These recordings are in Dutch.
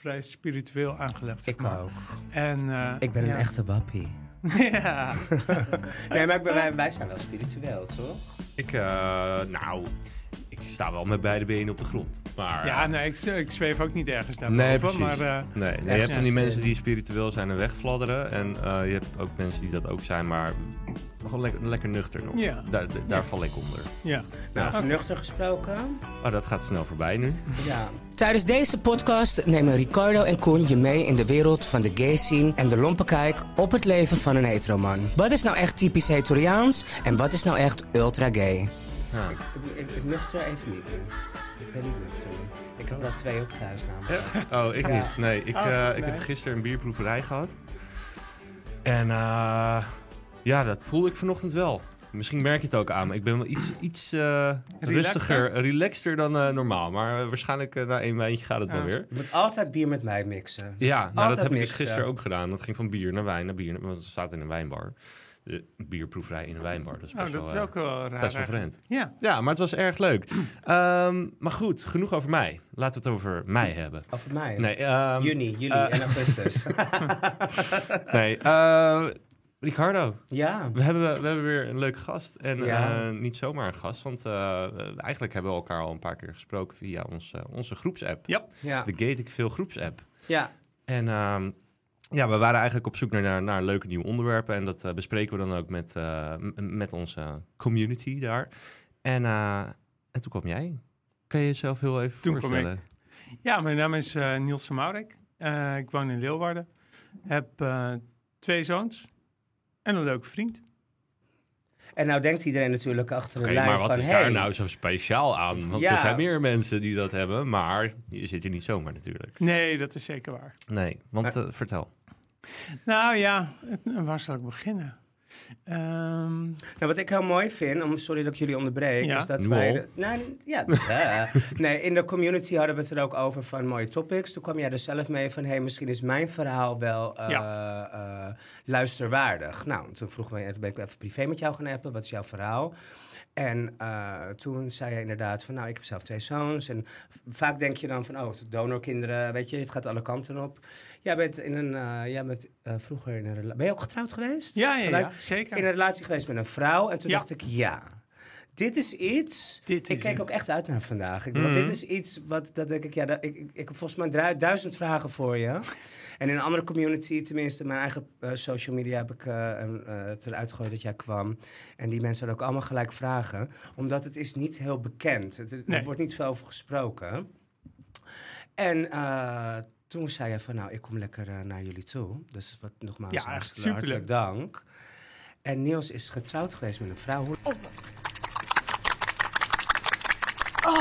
vrij spiritueel aangelegd. Ik maar. ook. En, eh, Ik ben ja. een echte wappie. ja. Nee, maar wij, wij zijn wel spiritueel, toch? Ik, eh, nou, ik sta wel met beide benen op de grond. Maar, ja, nee, ik, ik zweef ook niet ergens naar Nee, boven. precies. Maar, eh, Nee, nee, je hebt van die mensen die spiritueel zijn en wegfladderen. En eh, je hebt ook mensen die dat ook zijn, maar gewoon lekker, lekker nuchter nog. Ja. Daar, daar, val ik onder. ja. Nou, Ja. over nuchter gesproken. Maar dat gaat snel voorbij nu. Ja. Tijdens deze podcast nemen Ricardo en Koen je mee in de wereld van de gay scene en de lompe kijk op het leven van een heteroman. Wat is nou echt typisch hetoriaans en wat is nou echt ultra gay? Ja. Ik, ik, ik nuchter even niet. Ik ben niet nuchter nu. Ik heb er al twee op thuis namelijk. Oh, ik Ja. niet. Nee, ik, Oh, eh, ik nee. heb gisteren een bierproeverij gehad. En eh, ja, dat voelde ik vanochtend wel. Misschien merk je het ook aan, maar ik ben wel iets, iets eh, rustiger, relaxter dan eh, normaal. Maar eh, waarschijnlijk eh, na één wijntje gaat het wel weer. Je moet altijd bier met mij mixen. Ja, nou, dat heb ik dus gisteren ook gedaan. Dat ging van bier naar wijn naar bier. Want het staat in een wijnbar. De bierproeverij in een wijnbar. Dat is Oh, best dat wel, is eh, ook wel raar. best wel vreemd. Ja. Ja, maar het was erg leuk. Ehm, maar goed, genoeg over mij. Laten we het over mij hebben. Over mij. Nee, ehm, Juni, juli eh, en augustus. nee eh, Ricardo, ja. we hebben, we hebben weer een leuke gast. En Ja. eh, niet zomaar een gast, want eh, eigenlijk hebben we elkaar al een paar keer gesproken via ons, eh, onze groepsapp. Ja. Ja. De Gate Ik Veel groepsapp. Ja. En ehm, ja, we waren eigenlijk op zoek naar, naar, naar leuke nieuwe onderwerpen. En dat bespreken we dan ook met, eh, m- met onze community daar. En, eh, en toen kwam jij. Kan je jezelf heel even Toen voorstellen? ja, mijn naam is eh, Niels van Maurik. Eh, ik woon in Leeuwarden. Heb eh, twee zoons en een leuke vriend. En nou denkt iedereen natuurlijk achter de Oké, lijn maar wat van... is hey, daar nou zo speciaal aan? Want Ja. er zijn meer mensen die dat hebben, maar je zit hier niet zomaar natuurlijk. Nee, dat is zeker waar. Nee, want eh, vertel. Nou ja, waar zal ik beginnen? Ehm, Nou, wat ik heel mooi vind, om, sorry dat ik jullie onderbreek, Ja. is dat wij... de- nee, ja, nee, in de community hadden we het er ook over van mooie topics. Toen kwam jij er zelf mee van, hey, misschien is mijn verhaal wel eh, eh, luisterwaardig. Nou, toen vroeg me, toen ben ik even privé met jou gaan appen, wat is jouw verhaal? En eh, toen zei je inderdaad van, nou, ik heb zelf twee zoons. En vaak denk je dan van, oh, donorkinderen, weet je, het gaat alle kanten op. Jij bent in een, eh, jij bent eh, vroeger in een relatie... Ben je ook getrouwd geweest? ja, ja, ja, zeker. in een relatie geweest met een vrouw. En toen Ja. dacht ik, ja, dit is iets... Dit ik het. ook echt uit naar vandaag. Ik want Mhm. dit is iets wat, dat denk ik, ja, dat, ik, ik, ik heb volgens mij duizend vragen voor je. En in een andere community, tenminste mijn eigen eh, social media, heb ik eh, een, eh, het eruit gegooid dat jij kwam. En die mensen hadden ook allemaal gelijk vragen. Omdat het is niet heel bekend. Het, er Nee. wordt niet veel over gesproken. En eh, toen zei je van, nou, ik kom lekker naar jullie toe. Dus wat nogmaals, Ja, hartelijk, hartelijk dank. En Niels is getrouwd geweest met een vrouw. Hoe- Hoe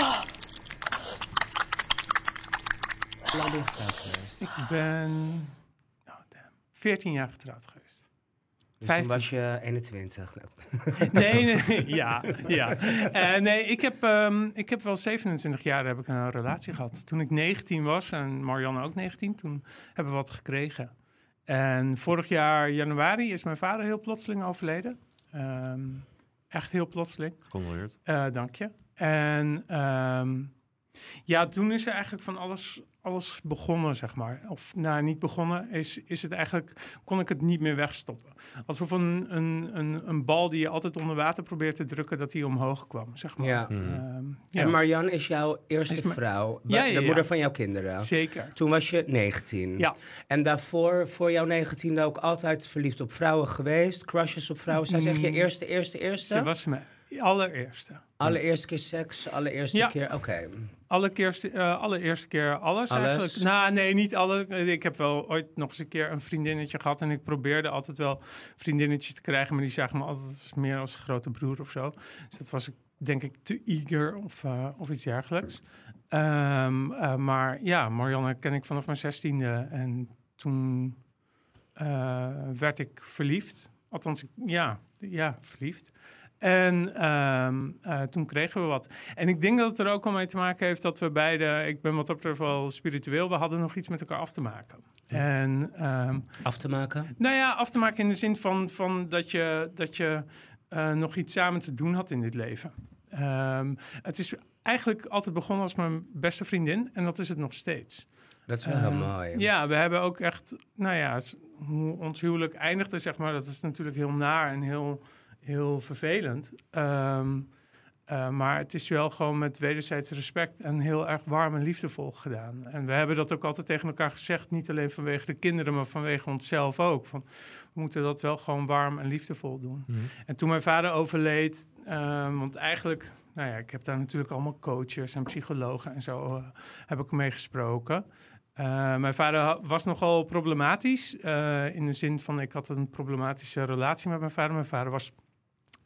lang ben je getrouwd geweest? Ik ben oh, damn, 14 jaar getrouwd geweest. Dus toen 15. was je 21. Nou, Nee, nee, ja, ja. Eh, nee, ik heb, ehm, ik heb wel 27 jaar heb ik een relatie gehad. Toen ik 19 was en Marianne ook 19, toen hebben we wat gekregen. En vorig jaar januari is mijn vader heel plotseling overleden. Ehm, echt heel plotseling. Condoleerd. Eh, dank je. En ehm, ja, toen is er eigenlijk van alles, alles begonnen, zeg maar. Of nou, niet begonnen, is, is het eigenlijk, kon ik het niet meer wegstoppen. Alsof een, een, een, een bal die je altijd onder water probeert te drukken, dat die omhoog kwam, zeg maar. Ja. Mhm. Ehm, ja, En Marianne is jouw eerste Is vrouw. Ja, ja, de ja. moeder van jouw kinderen. zeker. Toen was je 19. Ja. En daarvoor, voor jouw 19e, ook altijd verliefd op vrouwen geweest. Crushes op vrouwen. Zij zeg je Mm. eerste, eerste, eerste? Ze was mijn allereerste. Allereerste keer seks, allereerste Ja. keer... Oké. Allereerste, eh, allereerste keer alles, Alles? eigenlijk. Nou, nee, niet alle. Ik heb wel ooit nog eens een keer een vriendinnetje gehad. En ik probeerde altijd wel vriendinnetjes te krijgen. Maar die zagen me altijd meer als grote broer of zo. Dus dat was ik denk ik te eager of, eh, of iets dergelijks. Ehm, eh, maar ja, Marianne ken ik vanaf mijn zestiende. En toen werd ik verliefd. Althans, ja, ja, verliefd. En ehm, eh, toen kregen we wat. En ik denk dat het er ook al mee te maken heeft dat we beide... Ik ben wat dat betreft wel spiritueel. We hadden nog iets met elkaar af te maken. En ehm, Af te maken? nou ja, af te maken in de zin van, van dat je, dat je eh, nog iets samen te doen had in dit leven. Ehm, het is eigenlijk altijd begonnen als mijn beste vriendin en dat is het nog steeds. Dat is wel heel mooi. Ja, we hebben ook echt, nou ja, hoe ons huwelijk eindigde, zeg maar, dat is natuurlijk heel naar en heel, heel vervelend. Ehm, eh, maar het is wel gewoon met wederzijds respect en heel erg warm en liefdevol gedaan. En we hebben dat ook altijd tegen elkaar gezegd, niet alleen vanwege de kinderen, maar vanwege onszelf ook. Van, we moeten dat wel gewoon warm en liefdevol doen. Mhm. En toen mijn vader overleed, ehm, want eigenlijk, nou ja, ik heb daar natuurlijk allemaal coaches en psychologen en zo, eh, heb ik mee gesproken. Eh, mijn vader was nogal problematisch, in de zin van ik had een problematische relatie met mijn vader. Mijn vader was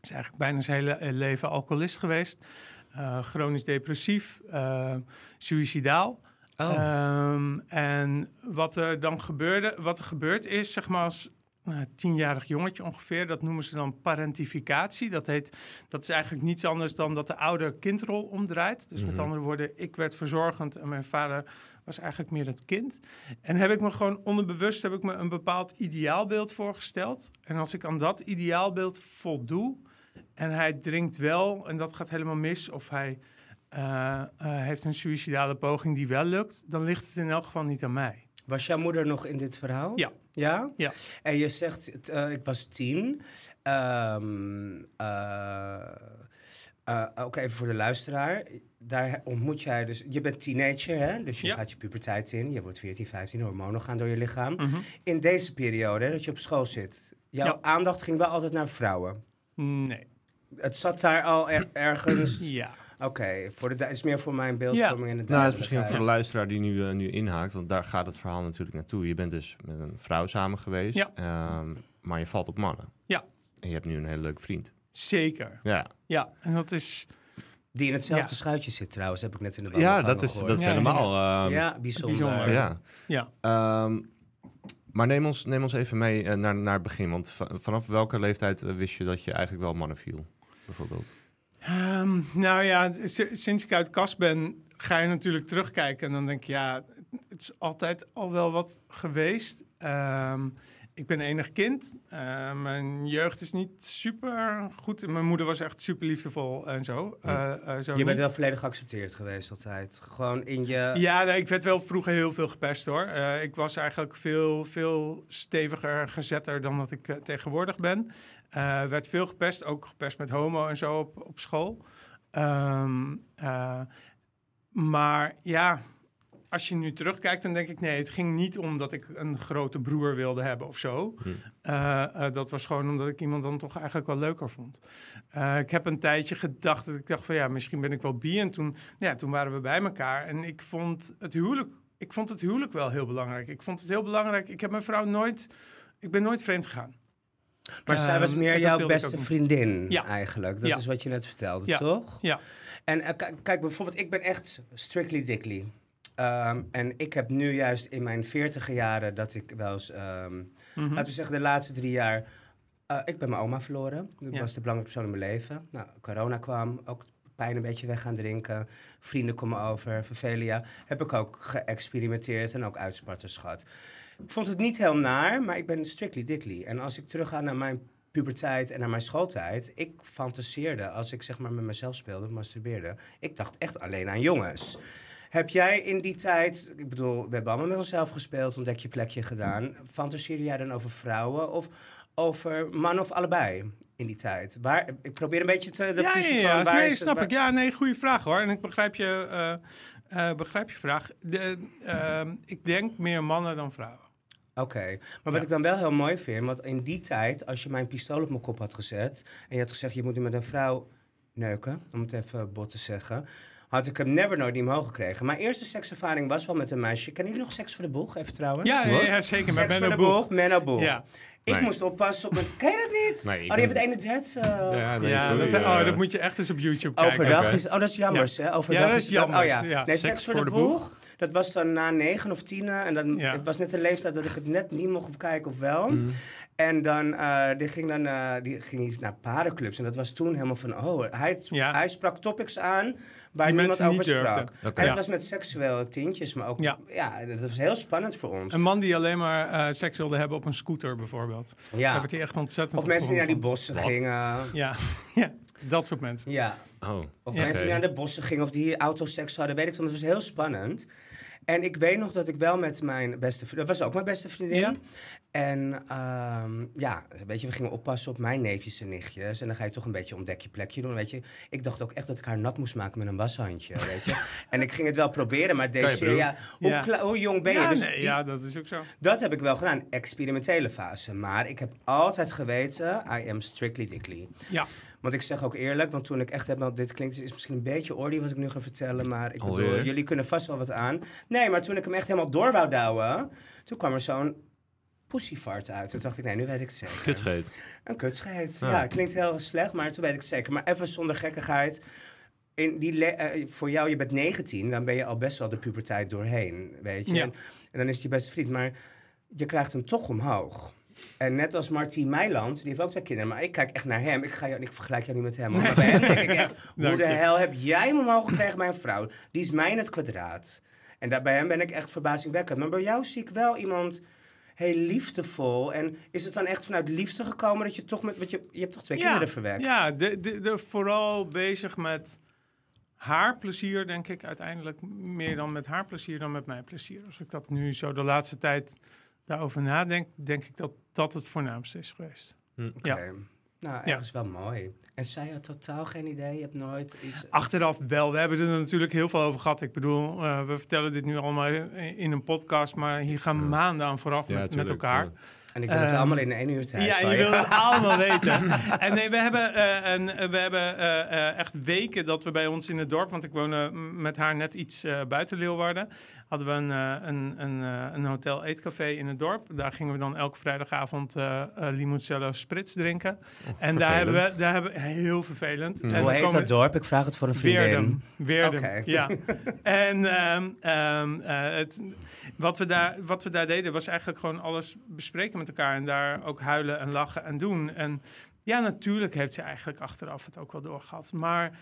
is eigenlijk bijna zijn hele eh, leven alcoholist geweest, eh, chronisch depressief, eh suicidaal. Oh. Ehm, en wat er dan gebeurde, wat er gebeurd is, zeg maar als nou, tienjarig jongetje ongeveer, dat noemen ze dan parentificatie. Dat, heet, dat is eigenlijk niets anders dan dat de ouder kindrol omdraait. Dus met Mhm. andere woorden, ik werd verzorgend en mijn vader was eigenlijk meer het kind. En heb ik me gewoon onderbewust heb ik me een bepaald ideaalbeeld voorgesteld. En als ik aan dat ideaalbeeld voldoe en hij drinkt wel en dat gaat helemaal mis of hij eh, eh, heeft een suïcidale poging die wel lukt, dan ligt het in elk geval niet aan mij. Was jouw moeder nog in dit verhaal? Ja. Ja? Ja. En je zegt, eh, ik was tien. Ehm, eh, eh, ook even voor de luisteraar. Daar ontmoet jij dus... Je bent teenager, hè? Dus je Ja. gaat je puberteit in. Je wordt 14, 15, hormonen gaan door je lichaam. Mhm. In deze periode, hè, dat je op school zit... Jouw Ja. aandacht ging wel altijd naar vrouwen. Nee. Het zat daar al er- ergens... Ja. Oké, voor de is meer voor mijn beeldvorming en het Nou, dat is misschien voor de luisteraar die nu, eh, nu inhaakt, want daar gaat het verhaal natuurlijk naartoe. Je bent dus met een vrouw samen geweest, Ja. ehm, maar je valt op mannen. Ja. En je hebt nu een hele leuke vriend. Zeker. Ja, Ja, en dat is... Die in hetzelfde Ja. schuitje zit trouwens, heb ik net in de ja wandelgangen dat is, gehoord. dat is Ja, helemaal... ehm, ja, bijzonder. bijzonder. ja. Ja. Ehm, maar neem ons, neem ons even mee eh, naar, naar het begin. Want va- vanaf welke leeftijd eh, wist je dat je eigenlijk wel mannen viel? Bijvoorbeeld. Ehm, nou ja, sinds ik uit kast ben, ga je natuurlijk terugkijken. En dan denk je, ja, het is altijd al wel wat geweest. Ehm, ik ben enig kind. Eh, mijn jeugd is niet super goed. Mijn moeder was echt super liefdevol en zo. Eh, eh, zo Je niet. bent wel volledig geaccepteerd geweest altijd. Gewoon in je... Ja, nee, ik werd wel vroeger heel veel gepest hoor. Eh, ik was eigenlijk veel, veel steviger gezetter dan dat ik tegenwoordig ben. Eh werd veel gepest, ook gepest met homo en zo op, op school. Ehm, eh, maar ja, als je nu terugkijkt, dan denk ik nee, het ging niet om dat ik een grote broer wilde hebben of zo. Hm. Eh, dat was gewoon omdat ik iemand dan toch eigenlijk wel leuker vond. Ik heb een tijdje gedacht dat ik dacht van ja, misschien ben ik wel bi. En toen, ja, toen waren we bij elkaar en ik vond het huwelijk, ik vond het huwelijk wel heel belangrijk. Ik vond het heel belangrijk. Ik heb mijn vrouw nooit, ik ben nooit vreemd gegaan. Maar zij was Ehm, meer jouw beste vriendin Ja. eigenlijk. Dat Ja. is wat je net vertelde, Ja. toch? Ja. En eh, kijk, bijvoorbeeld, ik ben echt strictly dickly. Ehm, en ik heb nu juist in mijn veertige jaren dat ik wel eens... ehm, Mhm. Laten we zeggen, de laatste drie jaar... eh, ik ben mijn oma verloren. Dat Ja. was de belangrijkste persoon in mijn leven. Nou, corona kwam, ook pijn een beetje weg gaan drinken. Vrienden komen over, vervelia. Heb ik ook geëxperimenteerd en ook uitspatters gehad. Ik vond het niet heel naar, maar ik ben strictly dickly. En als ik terugga naar mijn puberteit en naar mijn schooltijd... ik fantaseerde, als ik zeg maar met mezelf speelde, masturbeerde... ik dacht echt alleen aan jongens. Heb jij in die tijd, ik bedoel, we hebben allemaal met onszelf gespeeld, ontdek je plekje gedaan. Fantaseerde jij dan over vrouwen of over mannen of allebei in die tijd? Waar, ik probeer een beetje te. De ja, ja, ja. van nee, het- snap waar- ik. Ja, nee, goede vraag hoor. En ik begrijp je, eh, eh, begrijp je vraag. De, ehm, ik denk meer mannen dan vrouwen. Oké, maar wat Ja. ik dan wel heel mooi vind, want in die tijd, als je mijn pistool op mijn kop had gezet en je had gezegd je moet nu met een vrouw neuken, om het even bot te zeggen, had ik hem never nooit niet omhoog gekregen. Mijn eerste sekservaring was wel met een meisje. Kennen jullie nog Seks voor de Boeg, even trouwens? Ja, ja, zeker. Met Seks voor de. Boeg, Menno Boeg. Ja, Ik Nee. moest oppassen op mijn... Ken je dat niet? Nee, oh, die ben- hebben het 31. Ja, nee, ja sorry, dat, eh. oh, dat moet je echt eens op YouTube kijken. Overdag is... Oh, dat is jammers, hè? Overdag Ja, dat is oh jammers, ja. ja. Nee, seks, voor de, boeg. Dat was dan na negen of tien. En dan, Ja. het was net een leeftijd dat ik het net niet mocht kijken of wel. Mm. En dan, eh, die ging dan eh, die ging naar parenclubs. En dat was toen helemaal van... Oh, hij, Ja. hij sprak topics aan waar Die niemand over sprak. En Ja. het was met seksuele tintjes, maar ook... Ja. Ja. dat was heel spannend voor ons. Een man die alleen maar eh, seks wilde hebben op een scooter bijvoorbeeld. Ja. werd hij echt ontzettend Of mensen die naar die bossen gingen. Ja. ja, dat soort mensen. Ja. Oh, Of Ja. mensen die naar de bossen gingen of die autoseks hadden, weet ik veel. Het was heel spannend. En ik weet nog dat ik wel met mijn beste vriendin... Dat was ook mijn beste vriendin. Ja. En ehm, ja, weet je, we gingen oppassen op mijn neefjes en nichtjes. En dan ga je toch een beetje ontdek je plekje doen, weet je. Ik dacht ook echt dat ik haar nat moest maken met een washandje, weet je. En ik ging het wel proberen, maar deze ja, hoe, Ja. hoe jong ben je? Ja, Dus nee, die- ja, dat is ook zo. Dat heb ik wel gedaan, experimentele fase. Maar ik heb altijd geweten, I am strictly dickly. Ja. Want ik zeg ook eerlijk, want toen ik echt heb, want dit klinkt is misschien een beetje oordie wat ik nu ga vertellen, maar ik bedoel, Alweer? jullie kunnen vast wel wat aan. Nee, maar toen ik hem echt helemaal door wou douwen, toen kwam er zo'n pussyfart uit. Toen dacht ik, nee, nu weet ik het zeker. Kutscheet. Een kutscheet. Ja. Ja, klinkt heel slecht, maar toen weet ik het zeker. Maar even zonder gekkigheid. In die le- eh, voor jou, je bent 19, dan ben je al best wel de puberteit doorheen, weet je. Ja. En, en dan is het je beste vriend, maar je krijgt hem toch omhoog. En net als Martien Meiland, die heeft ook twee kinderen, maar ik kijk echt naar hem. Ik, ga jou, ik vergelijk jou niet met hem, maar bij hem denk ik echt, hoe de hel heb jij hem omhoog gekregen bij een vrouw? Die is mij in het kwadraat. En daar, bij hem ben ik echt verbazingwekkend. Maar bij jou zie ik wel iemand heel liefdevol. En is het dan echt vanuit liefde gekomen dat je toch met... Want je, je hebt toch twee kinderen verwekt? Ja, de, de, de, vooral bezig met haar plezier, denk ik, uiteindelijk meer dan met haar plezier dan met mijn plezier. Als ik dat nu zo de laatste tijd daarover nadenk, denk ik dat dat het voornaamste is geweest. Oké. Ja. Nou, Ja. ergens wel mooi. En zij had totaal geen idee. Je hebt nooit iets... Achteraf wel. We hebben er natuurlijk heel veel over gehad. Ik bedoel, eh, we vertellen dit nu allemaal in een podcast, maar hier gaan maanden aan vooraf met, met tuurlijk, elkaar. ja. En ik wil het Ehm, allemaal in één uur tijd. Ja, je wil het allemaal weten. En nee, we hebben, eh, een, eh, we hebben eh, eh, echt weken dat we bij ons in het dorp, want ik woon met haar net iets eh, buiten Leeuwarden, hadden we een, eh, een, een, eh, een hotel eetcafé in het dorp. Daar gingen we dan elke vrijdagavond eh eh, limoncello sprits drinken. en daar hebben, we, daar hebben we heel vervelend. En Hoe heet dat dorp? Ik vraag het voor een vriendin. Weerdum. Weerdum, Oké. ja. En ehm, ehm, eh, het, wat, we daar, wat we daar deden was eigenlijk gewoon alles bespreken met elkaar. En daar ook huilen en lachen en doen. En ja, natuurlijk heeft ze eigenlijk achteraf het ook wel doorgehad. Maar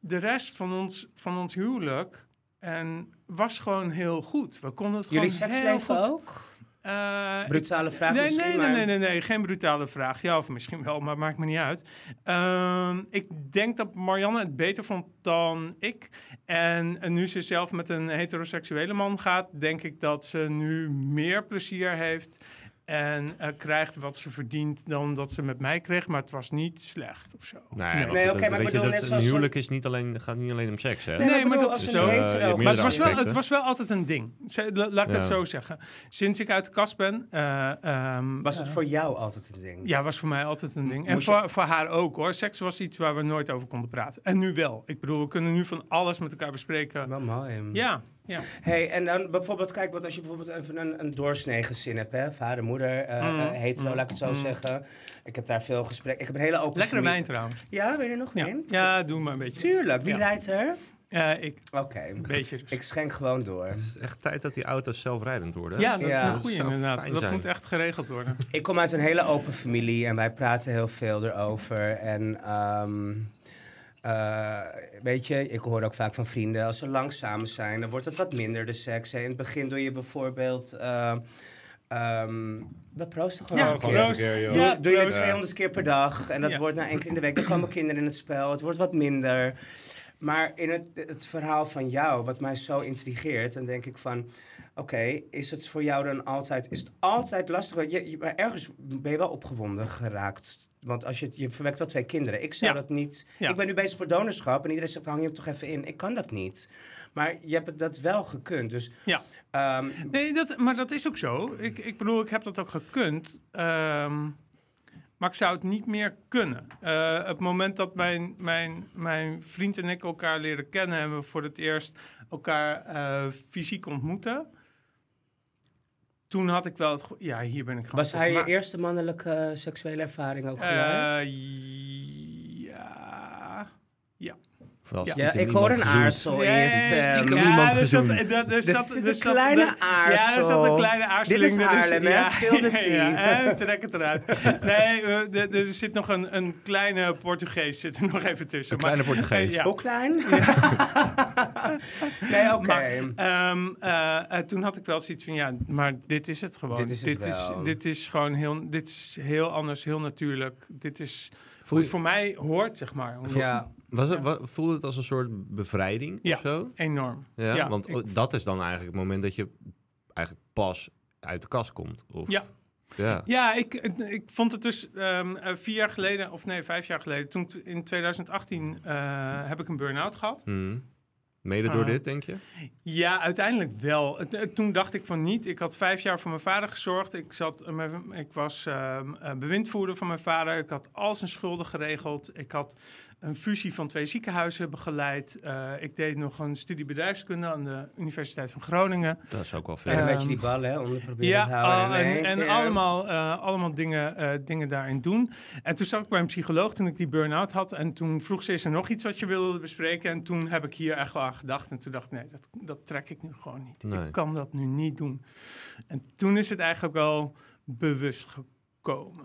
de rest van ons, van ons huwelijk en was gewoon heel goed. We konden het Jullie gewoon heel goed. ook? Eh, Brutale vraag nee, misschien, nee, maar... nee, nee, nee, nee, geen brutale vraag. Ja, of misschien wel, maar maakt me niet uit. Ehm, ik denk dat Marianne het beter vond dan ik. En, en nu ze zelf met een heteroseksuele man gaat, denk ik dat ze nu meer plezier heeft en eh, krijgt wat ze verdient dan dat ze met mij kreeg. Maar het was niet slecht of zo. Nee, oké, maar ik je, bedoel dat net een zoals huwelijk is niet alleen, gaat niet alleen om seks, hè? Nee, maar, Nee, maar bedoel, dat als is een zo. Eh, hebt Maar het was, wel, het was wel altijd een ding. Laat ik het zo zeggen. Sinds ik uit de kast ben... eh, ehm, Was het eh, voor jou altijd een ding? Ja, was voor mij altijd een ding. En je- voor, voor haar ook hoor. Seks was iets waar we nooit over konden praten. En nu wel. Ik bedoel, we kunnen nu van alles met elkaar bespreken. Wel mooi. Ja, ja. Hey, en dan bijvoorbeeld, kijk, wat als je bijvoorbeeld even een, een doorsnee gezin hebt, hè? Vader, moeder, Mm, eh, hetero, mm, laat ik het zo mm. zeggen. Ik heb daar veel gesprekken. Ik heb een hele open Lekkere wijn trouwens. Ja, ben je er nog Ja, in? ja doe maar een beetje. Tuurlijk. Wie Ja. rijdt er? Eh, ik, Oké. een beetje. Ik schenk gewoon door. Het is echt tijd dat die auto's zelfrijdend worden. ja, dat Ja. is een goeie zou inderdaad. Dat zijn. moet echt geregeld worden. Ik kom uit een hele open familie en wij praten heel veel erover. En ehm, eh, weet je, ik hoor ook vaak van vrienden, als ze lang samen zijn, dan wordt het wat minder de seks. hè. In het begin doe je bijvoorbeeld. eh, ehm, we proosten gewoon. Ja, een keer. proost. keer, joh. Doe, Ja, doe je het proost. 200 keer per dag en dat Ja. wordt na één keer in de week. Dan komen kinderen in het spel. Het wordt wat minder. Maar in het, het verhaal van jou, wat mij zo intrigeert, dan denk ik van... Oké, is het voor jou dan altijd... Is het altijd lastig? Je, je- maar ergens ben je wel opgewonden geraakt. Want als je, je verwekt wel twee kinderen. Ik zou Ja. dat niet... Ja. Ik ben nu bezig voor donorschap en iedereen zegt, hang je hem toch even in. Ik kan dat niet. Maar je hebt het dat wel gekund. Dus Ja. ehm, Nee, dat, maar dat is ook zo. Ik, ik bedoel, ik heb dat ook gekund. Ehm, maar ik zou het niet meer kunnen. Eh, het moment dat mijn, mijn, mijn vriend en ik elkaar leren kennen... en we voor het eerst elkaar eh, fysiek ontmoeten... Toen had ik wel het... Ja, hier ben ik gewoon... was hij je eerste mannelijke seksuele ervaring ook? Eh, ja... Ja. ja, stiekem ik hoor een aarzel Ja, ja, ja, stem. stiekem ja, er zat- gezoend. er- er Er zat- zit er een kleine er- Ja, er zat aarzel. een kleine aarzeling. Dit is Haarlem, hè? Tea. ja, en trek het eruit. Nee, er, er zit nog een, een kleine Portugees zit er nog even tussen. Een kleine Portugees. eh, ja. Hoe klein? nee, oké. Maar, ehm, eh, eh, toen had ik wel zoiets van, ja, maar dit is het gewoon. Dit is het wel. dit is gewoon heel, dit is heel anders, heel natuurlijk. Dit is Voel je, voor mij hoort, zeg maar. Ja. Was het, wa- voelde het als een soort bevrijding Ja. of zo? Enorm. Ja, Ja, want ik- dat is dan eigenlijk het moment dat je eigenlijk pas uit de kast komt. Of, Ja. Ja. Ja, ik, ik vond het dus ehm, eh, vier jaar geleden, of nee, vijf jaar geleden, toen in 2018 eh, heb ik een burn-out gehad. Mhm. Mede door Ah. dit, denk je? Ja, uiteindelijk wel. Het- toen dacht ik van niet. Ik had vijf jaar voor mijn vader gezorgd. Ik, zat, eh, ik was ehm, eh, bewindvoerder van mijn vader. Ik had al zijn schulden geregeld. Ik had een fusie van twee ziekenhuizen begeleid. Eh, ik deed nog een studie bedrijfskunde aan de Universiteit van Groningen. Dat is ook wel veel. En een beetje die ballen hè, onder proberen Ja, te houden. al- en, en allemaal, eh, allemaal dingen, eh, dingen daarin doen. En toen zat ik bij een psycholoog toen ik die burn-out had. En toen vroeg ze, is er nog iets wat je wilde bespreken? En toen heb ik hier echt wel aan gedacht. En toen dacht ik, nee, dat, dat trek ik nu gewoon niet. Nee. Ik kan dat nu niet doen. En toen is het eigenlijk wel bewust gekomen,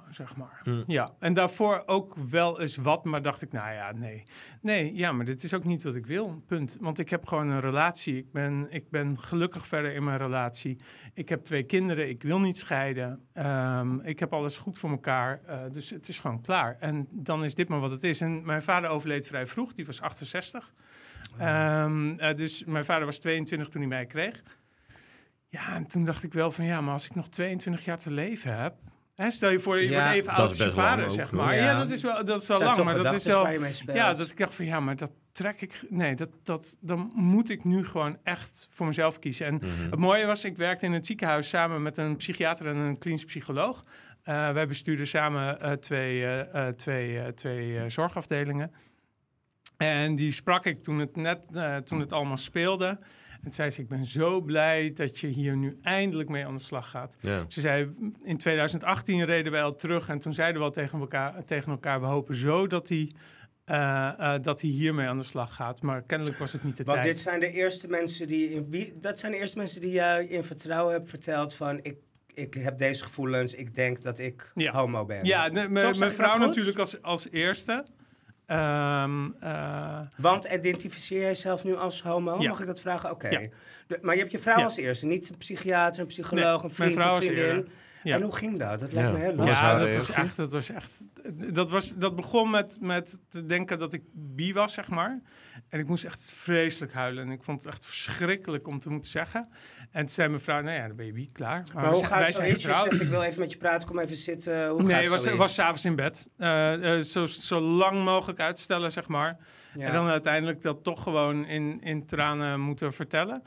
zeg maar. Hm. Ja, en daarvoor ook wel eens wat, maar dacht ik, nou ja, nee. Nee, ja, maar dit is ook niet wat ik wil, punt. Want ik heb gewoon een relatie. Ik ben, ik ben gelukkig verder in mijn relatie. Ik heb twee kinderen, ik wil niet scheiden. Ehm, ik heb alles goed voor elkaar, eh, dus het is gewoon klaar. En dan is dit maar wat het is. En mijn vader overleed vrij vroeg, die was 68. Ehm, eh, dus mijn vader was 22 toen hij mij kreeg. Ja, en toen dacht ik wel van ja, maar als ik nog 22 jaar te leven heb. Hè, stel je voor, je Ja, wordt even oud als vader, zeg maar. Ja. Ja. dat is wel, dat is wel lang, maar dat is wel... Ja, dat ik dacht van ja, maar dat trek ik. Nee, dat, dat, dan moet ik nu gewoon echt voor mezelf kiezen. En Mhm. het mooie was, ik werkte in het ziekenhuis samen met een psychiater en een klinisch psycholoog. Eh, wij bestuurden samen eh, twee, eh, twee, twee zorgafdelingen. En die sprak ik toen het net, toen het allemaal speelde. En zei ze, ik ben zo blij dat je hier nu eindelijk mee aan de slag gaat. Ja. Ze zei, in 2018 reden wij al terug en toen zeiden we al tegen elkaar, tegen elkaar we hopen zo dat hij, eh, eh, dat hij hiermee aan de slag gaat. Maar kennelijk was het niet de Want tijd. dit zijn de eerste mensen die... In, wie, dat zijn de eerste mensen die jij in vertrouwen hebt verteld van... Ik, ik heb deze gevoelens, ik denk dat ik Ja. homo ben. Ja, mijn vrouw natuurlijk als, als eerste. Ehm, eh, Want identificeer jij jezelf nu als homo? Ja. Mag ik dat vragen? Oké. Ja. Maar je hebt je vrouw Ja. als eerste, niet een psychiater, een psycholoog, Nee, een mijn vriend, vrouw een vriendin. Ja. En hoe ging dat? Dat lijkt Ja. me heel lastig. ja, dat was, echt, dat was echt. Dat, was, dat begon met, met te denken dat ik bi was, zeg maar. En ik moest echt vreselijk huilen. En ik vond het echt verschrikkelijk om te moeten zeggen. En toen zei mijn vrouw: Nou ja, dan ben je bi, klaar. Maar hoe gaat zoiets? Je getrouwd. zegt, ik wil even met je praten, kom even zitten. Hoe Nee, gaat het was, zoiets? was s'avonds in bed. Eh, eh, zo, zo lang mogelijk uitstellen, zeg maar. Ja. En dan uiteindelijk dat toch gewoon in, in tranen moeten vertellen.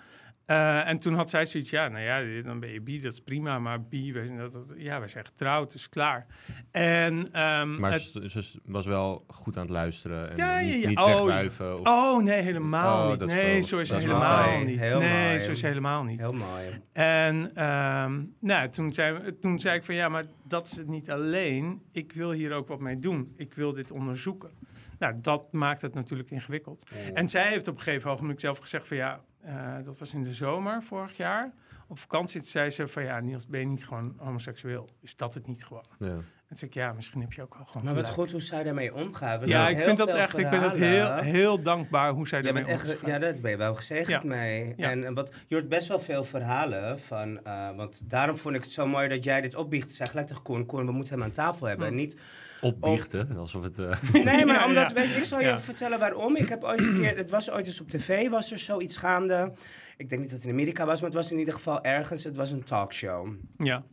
Eh, en toen had zij zoiets, ja, nou ja, dan ben je bi, dat is prima. Maar bi, wij, zijn- dat, dat- ja, wij zijn getrouwd, dus klaar. En, ehm, Maar het- ze, was wel goed aan het luisteren en Ja, ja, niet, ja. niet Oh. Of, oh, nee, helemaal Oh, niet. Nee, zo is helemaal niet. Heel nee, zo is helemaal niet. Heel mooi. En ehm, nou, toen, zei, toen zei ik van ja, maar dat is het niet alleen. Ik wil hier ook wat mee doen. Ik wil dit onderzoeken. Nou, dat maakt het natuurlijk ingewikkeld. En zij heeft op een gegeven ogenblik zelf gezegd van ja, eh, dat was in de zomer vorig jaar. Op vakantie zei ze van ja, Niels, ben je niet gewoon homoseksueel? Is dat het niet gewoon? ja. En toen zei ik ja, misschien heb je ook wel gewoon Maar wat goed hoe zij daarmee omgaat. We Ja, ik vind dat echt, ik ben het heel, heel dankbaar hoe zij daarmee omgaat. ja, daar ben je wel gezegend Ja. mee. Ja. En, en wat, je hoort best wel veel verhalen van, eh, want daarom vond ik het zo mooi dat jij dit opbiecht. Zeg gelijk tegen Koen, Koen, we moeten hem aan tafel hebben. En niet, Opbiechten, alsof het... eh, nee, maar Ja, omdat, ja. weet je, ik zal je even vertellen waarom. Ik heb ooit een keer, het was ooit eens op tv, was er zoiets gaande. Ik denk niet dat het in Amerika was, maar het was in ieder geval ergens. Het was een talkshow. Ja,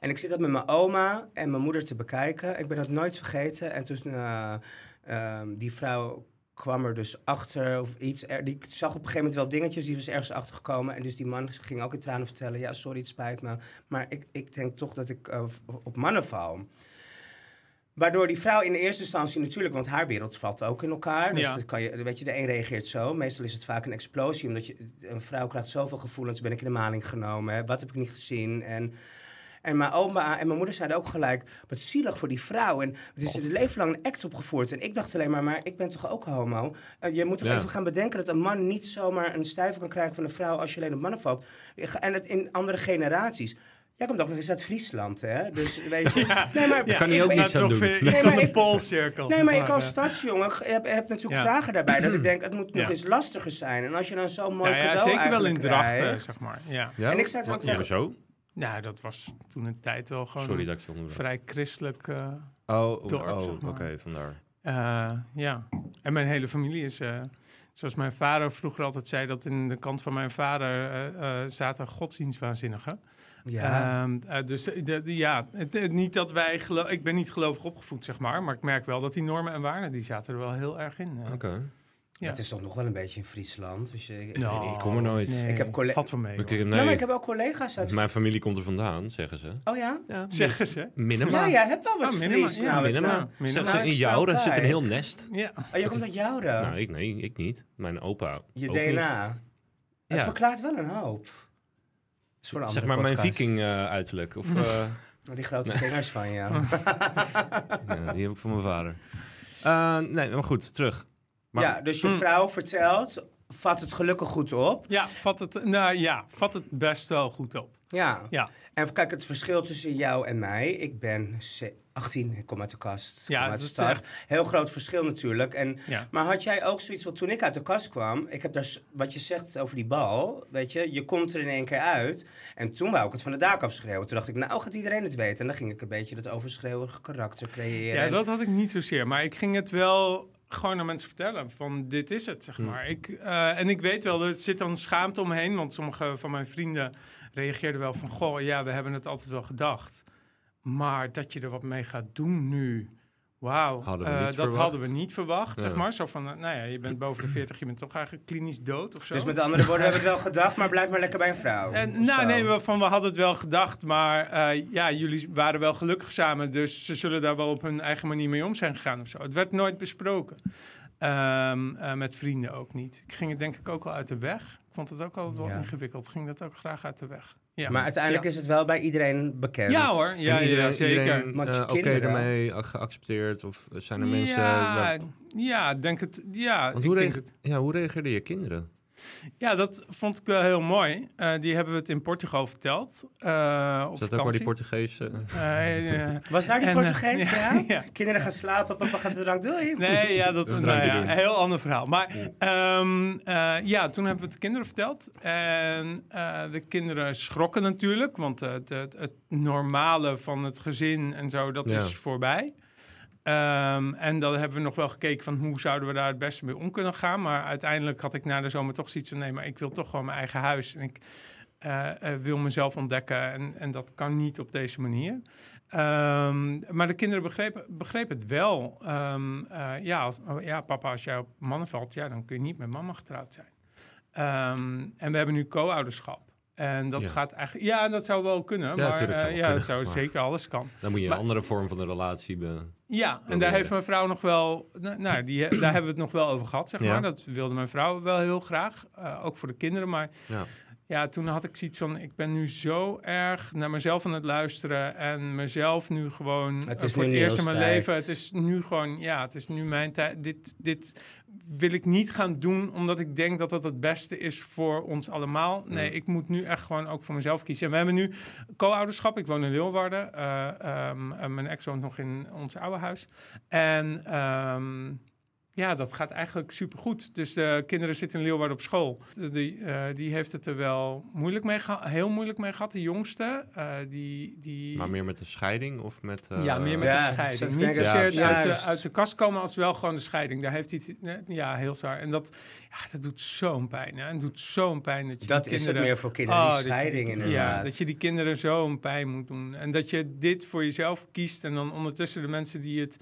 En ik zit dat met mijn oma en mijn moeder te bekijken. Ik ben dat nooit vergeten. En toen eh, ehm, die vrouw kwam er dus achter of iets. Er, die zag op een gegeven moment wel dingetjes. Die was ergens achtergekomen. En dus die man ging ook in tranen vertellen. Ja, sorry, het spijt me. Maar ik, ik denk toch dat ik eh, op mannen val. Waardoor die vrouw in de eerste instantie natuurlijk, want haar wereld valt ook in elkaar. Dus Ja. dat kan je, weet je, de een reageert zo. Meestal is het vaak een explosie, omdat je, een vrouw krijgt zoveel gevoelens. Ben ik in de maling genomen? Hè? Wat heb ik niet gezien? En, en mijn oma en mijn moeder zeiden ook gelijk, wat zielig voor die vrouw. En het is het leven lang een act opgevoerd. En ik dacht alleen maar, maar ik ben toch ook homo? Eh, je moet toch Ja. even gaan bedenken dat een man niet zomaar een stijver kan krijgen van een vrouw als je alleen op mannen valt. En het in andere generaties. Jij komt ook nog eens uit Friesland, hè? Dus weet je... Nee, maar, kan hij ook niks is aan doen. Nee, maar ik- poolcirkel. Nee, maar ik als stadsjongen heb, heb natuurlijk Ja. vragen daarbij. Dat ik denk, het moet nog Ja. eens lastiger zijn. En als je dan zo'n mooi Ja, ja, cadeau zeker wel in drachten, krijgt- zeg maar. Ja. ja? En ik zei het ook tegen- Hoezo? Nou, dat was toen een tijd wel gewoon Sorry een dat ik je onderbrak. vrij christelijk. eh, Oh, oh, dorp, oh, zeg maar. oké, vandaar. Eh, ja, en mijn hele familie is... eh, zoals mijn vader vroeger altijd zei... dat in de kant van mijn vader eh, eh, zaten godsdienstwaanzinnigen. Ja. Ehm, eh, dus eh, de, de- ja, het, het- niet dat wij... ik ben niet gelovig opgevoed, zeg maar. Maar ik merk wel dat die normen en waarden... die zaten er wel heel erg in. eh. Oké. ja. Het is toch nog wel een beetje in Friesland. Dus je, ik, Nou, ik kom er nooit. nee, Ik heb colle- Valt wel mee. Ik- hoor. nee, Nou, maar ik heb ook collega's uit... Mijn familie komt er vandaan, zeggen ze. Oh ja? Ja, Zeggen ze. Minima. Ja, jij hebt wel wat Oh, Minima, Fries. ja, nou, Minima. nou. Minima. Zeggen ze in snap zit een heel nest. Ja. Oh, je komt uit Jouden. Nou, ik, nee, ik niet. Mijn opa je DNA. niet. Het Ja. verklaart wel een hoop. Is voor een Zeg maar mijn viking eh, uiterlijk. Of, eh, Oh, Die grote vingers van je. ja, die heb ik van mijn vader. Eh, nee, maar goed, terug. Maar, ja, dus je vrouw vertelt, vat het gelukkig goed op. Ja, vat het, nou, ja, vat het best wel goed op. Ja. Ja. En kijk, het verschil tussen jou en mij. Ik ben ze- 18, ik kom uit de kast. Ja, kom uit dat de is stad. echt- Heel groot verschil natuurlijk. En, Ja. Maar had jij ook zoiets, want toen ik uit de kast kwam, ik heb daar, wat je zegt over die bal, weet je, je komt er in één keer uit. En toen wou ik het van de daak afschreeuwen. Toen dacht ik, nou gaat iedereen het weten. En dan ging ik een beetje dat overschreeuwige karakter creëren. Ja, dat had ik niet zozeer. Maar ik ging het wel gewoon aan mensen vertellen. Van dit is het, zeg maar. Ik, eh, en ik weet wel, er zit dan schaamte omheen. Want sommige van mijn vrienden reageerden wel van... Goh, ja, we hebben het altijd wel gedacht. Maar dat je er wat mee gaat doen nu... Wauw, eh, dat verwacht. hadden we niet verwacht, zeg maar. Zo van, eh, nou ja, je bent boven de 40, je bent toch eigenlijk klinisch dood of zo. Dus met andere woorden, we hebben het wel gedacht, maar blijf maar lekker bij een vrouw. En, nou, zo. nee, we- van we hadden het wel gedacht, maar eh, ja, jullie waren wel gelukkig samen, dus ze zullen daar wel op hun eigen manier mee om zijn gegaan of zo. Het werd nooit besproken. Ehm, eh, met vrienden ook niet. Ik ging het denk ik ook wel uit de weg. Ik vond het ook altijd wel Ja. ingewikkeld. Ik ging dat ook graag uit de weg. Ja. Maar uiteindelijk Ja. is het wel bij iedereen bekend. Ja hoor, ja, en ja, iedereen, zeker. eh, oké kinderen- ermee geaccepteerd? Of zijn er mensen... ja, waar- ja, ik denk het. Ja, Want ik hoe, denk het. ja, hoe reageerden je kinderen? Ja, dat vond ik wel heel mooi. Eh, die hebben we het in Portugal verteld. eh op dat ook maar die. Portugese... Eh, Was daar die En, Portugees, ja, ja? ja. Kinderen gaan slapen, papa gaat de drank, doei. Nee, ja, dat Dat is nou ja, doen. een heel ander verhaal. Maar ehm, eh, ja, toen hebben we het de kinderen verteld. En eh, de kinderen schrokken natuurlijk, want het, het, het normale van het gezin en zo, dat Ja. is voorbij. Ehm, en dan hebben we nog wel gekeken van hoe zouden we daar het beste mee om kunnen gaan. Maar uiteindelijk had ik na de zomer toch zoiets van... nee, maar ik wil toch gewoon mijn eigen huis. En ik eh, eh, wil mezelf ontdekken en, en dat kan niet op deze manier. Ehm, maar de kinderen begrepen, begrepen het wel. Ehm, eh, ja, als, oh, ja, papa, als jij op mannen valt, ja, dan kun je niet met mama getrouwd zijn. En we hebben nu co-ouderschap. En dat Ja. gaat eigenlijk... Ja, dat zou wel kunnen. Ja, maar zou eh, ja, kunnen, dat zou maar- zeker alles kan. Dan moet je Maar- een andere vorm van de relatie... Be... Ja, en daar heeft mijn vrouw nog wel... Nou, die, daar hebben we het nog wel over gehad, zeg Ja. maar. Dat wilde mijn vrouw wel heel graag. eh, ook voor de kinderen, maar... Ja. Toen had ik zoiets van, ik ben nu zo erg naar mezelf aan het luisteren en mezelf nu gewoon Het eh, is voor nu het eerst in mijn tijd. leven. Het is nu gewoon, ja, het is nu mijn tijd. Dit, dit wil ik niet gaan doen omdat ik denk dat dat het beste is voor ons allemaal. Nee, Ja. ik moet nu echt gewoon ook voor mezelf kiezen. En we hebben nu co-ouderschap. Ik woon in Leeuwarden. En mijn ex woont nog in ons oude huis. En ehm, ja, dat gaat eigenlijk supergoed. Dus de kinderen zitten in Leeuwarden op school. Die, eh, die heeft het er wel moeilijk mee gehad, heel moeilijk mee gehad. De jongste, eh, die, die... Maar meer met de scheiding of met... eh, ja, meer met Ja, de scheiding. Niet ik- zozeer Ja, uit, de, uit de kast komen als wel gewoon de scheiding. Daar heeft hij het ja, heel zwaar. En dat, ja, dat doet zo'n pijn. Hè? En doet zo'n pijn dat je Dat is het meer voor kinderen, Oh, die je scheiding die- inderdaad. Ja, dat je die kinderen zo'n pijn moet doen. En dat je dit voor jezelf kiest en dan ondertussen de mensen die het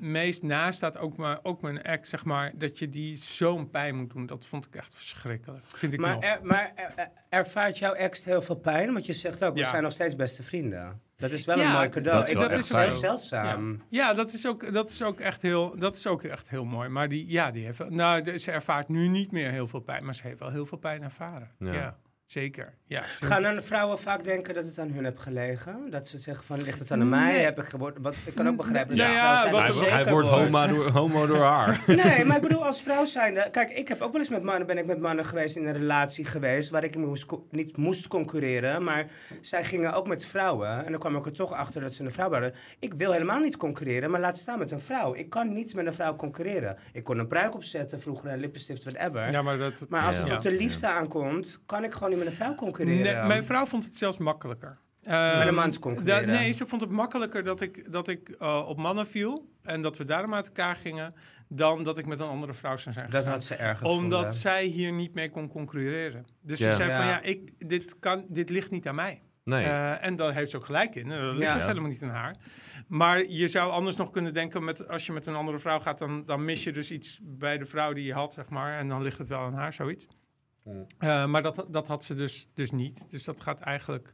meest naast staat, ook, maar, ook mijn ex, zeg maar, dat je die zo'n pijn moet doen. Dat vond ik echt verschrikkelijk. Vind ik Maar, nog. er, maar er- er- ervaart jouw ex heel veel pijn? Want je zegt ook, we Ja. zijn nog steeds beste vrienden. Dat is wel Ja, een mooi cadeau. dat is wel zeldzaam. Ja, dat is ook, dat is ook, echt, heel, dat is ook echt heel mooi. Maar die, ja, die heeft, nou, ze ervaart nu niet meer heel veel pijn, maar ze heeft wel heel veel pijn ervaren. Ja. Zeker. Ja, ze- Gaan dan vrouwen vaak denken dat het aan hun heb gelegen? Dat ze zeggen van, ligt het aan mij? Nee. Heb ik, geworden- wat, ik kan ook begrijpen dat ja, wat Hij, zeker wordt homo door, homo door haar. Nee, maar ik bedoel, als vrouw zijnde... Kijk, ik heb ook wel eens met mannen... ben ik met mannen geweest in een relatie geweest... waar ik moest, niet moest concurreren... maar zij gingen ook met vrouwen... en dan kwam ik er toch achter dat ze een vrouw waren. Ik wil helemaal niet concurreren... maar laat staan met een vrouw. Ik kan niet met een vrouw concurreren. Ik kon een pruik opzetten vroeger... en lippenstift, whatever. ja, maar dat, maar als Ja. het op de liefde aankomt... kan ik gewoon niet met een vrouw concurreren. Nee, mijn vrouw vond het zelfs makkelijker. Met een man te da- concurreren. nee, ze vond het makkelijker dat ik, dat ik eh, op mannen viel en dat we daarom uit elkaar gingen, dan dat ik met een andere vrouw zou zijn Dat gegaan. had ze erg Omdat zij hier niet mee kon concurreren. Dus Ja. ze zei van Ja. ik, dit, kan, dit ligt niet aan mij. Nee. Eh, en daar heeft ze ook gelijk in. Dat ligt Ja. ook helemaal niet aan haar. Maar je zou anders nog kunnen denken, met, als je met een andere vrouw gaat, dan, dan mis je dus iets bij de vrouw die je had, zeg maar. En dan ligt het wel aan haar, zoiets. Mm. Eh, maar dat, dat had ze dus, dus niet. Dus dat gaat eigenlijk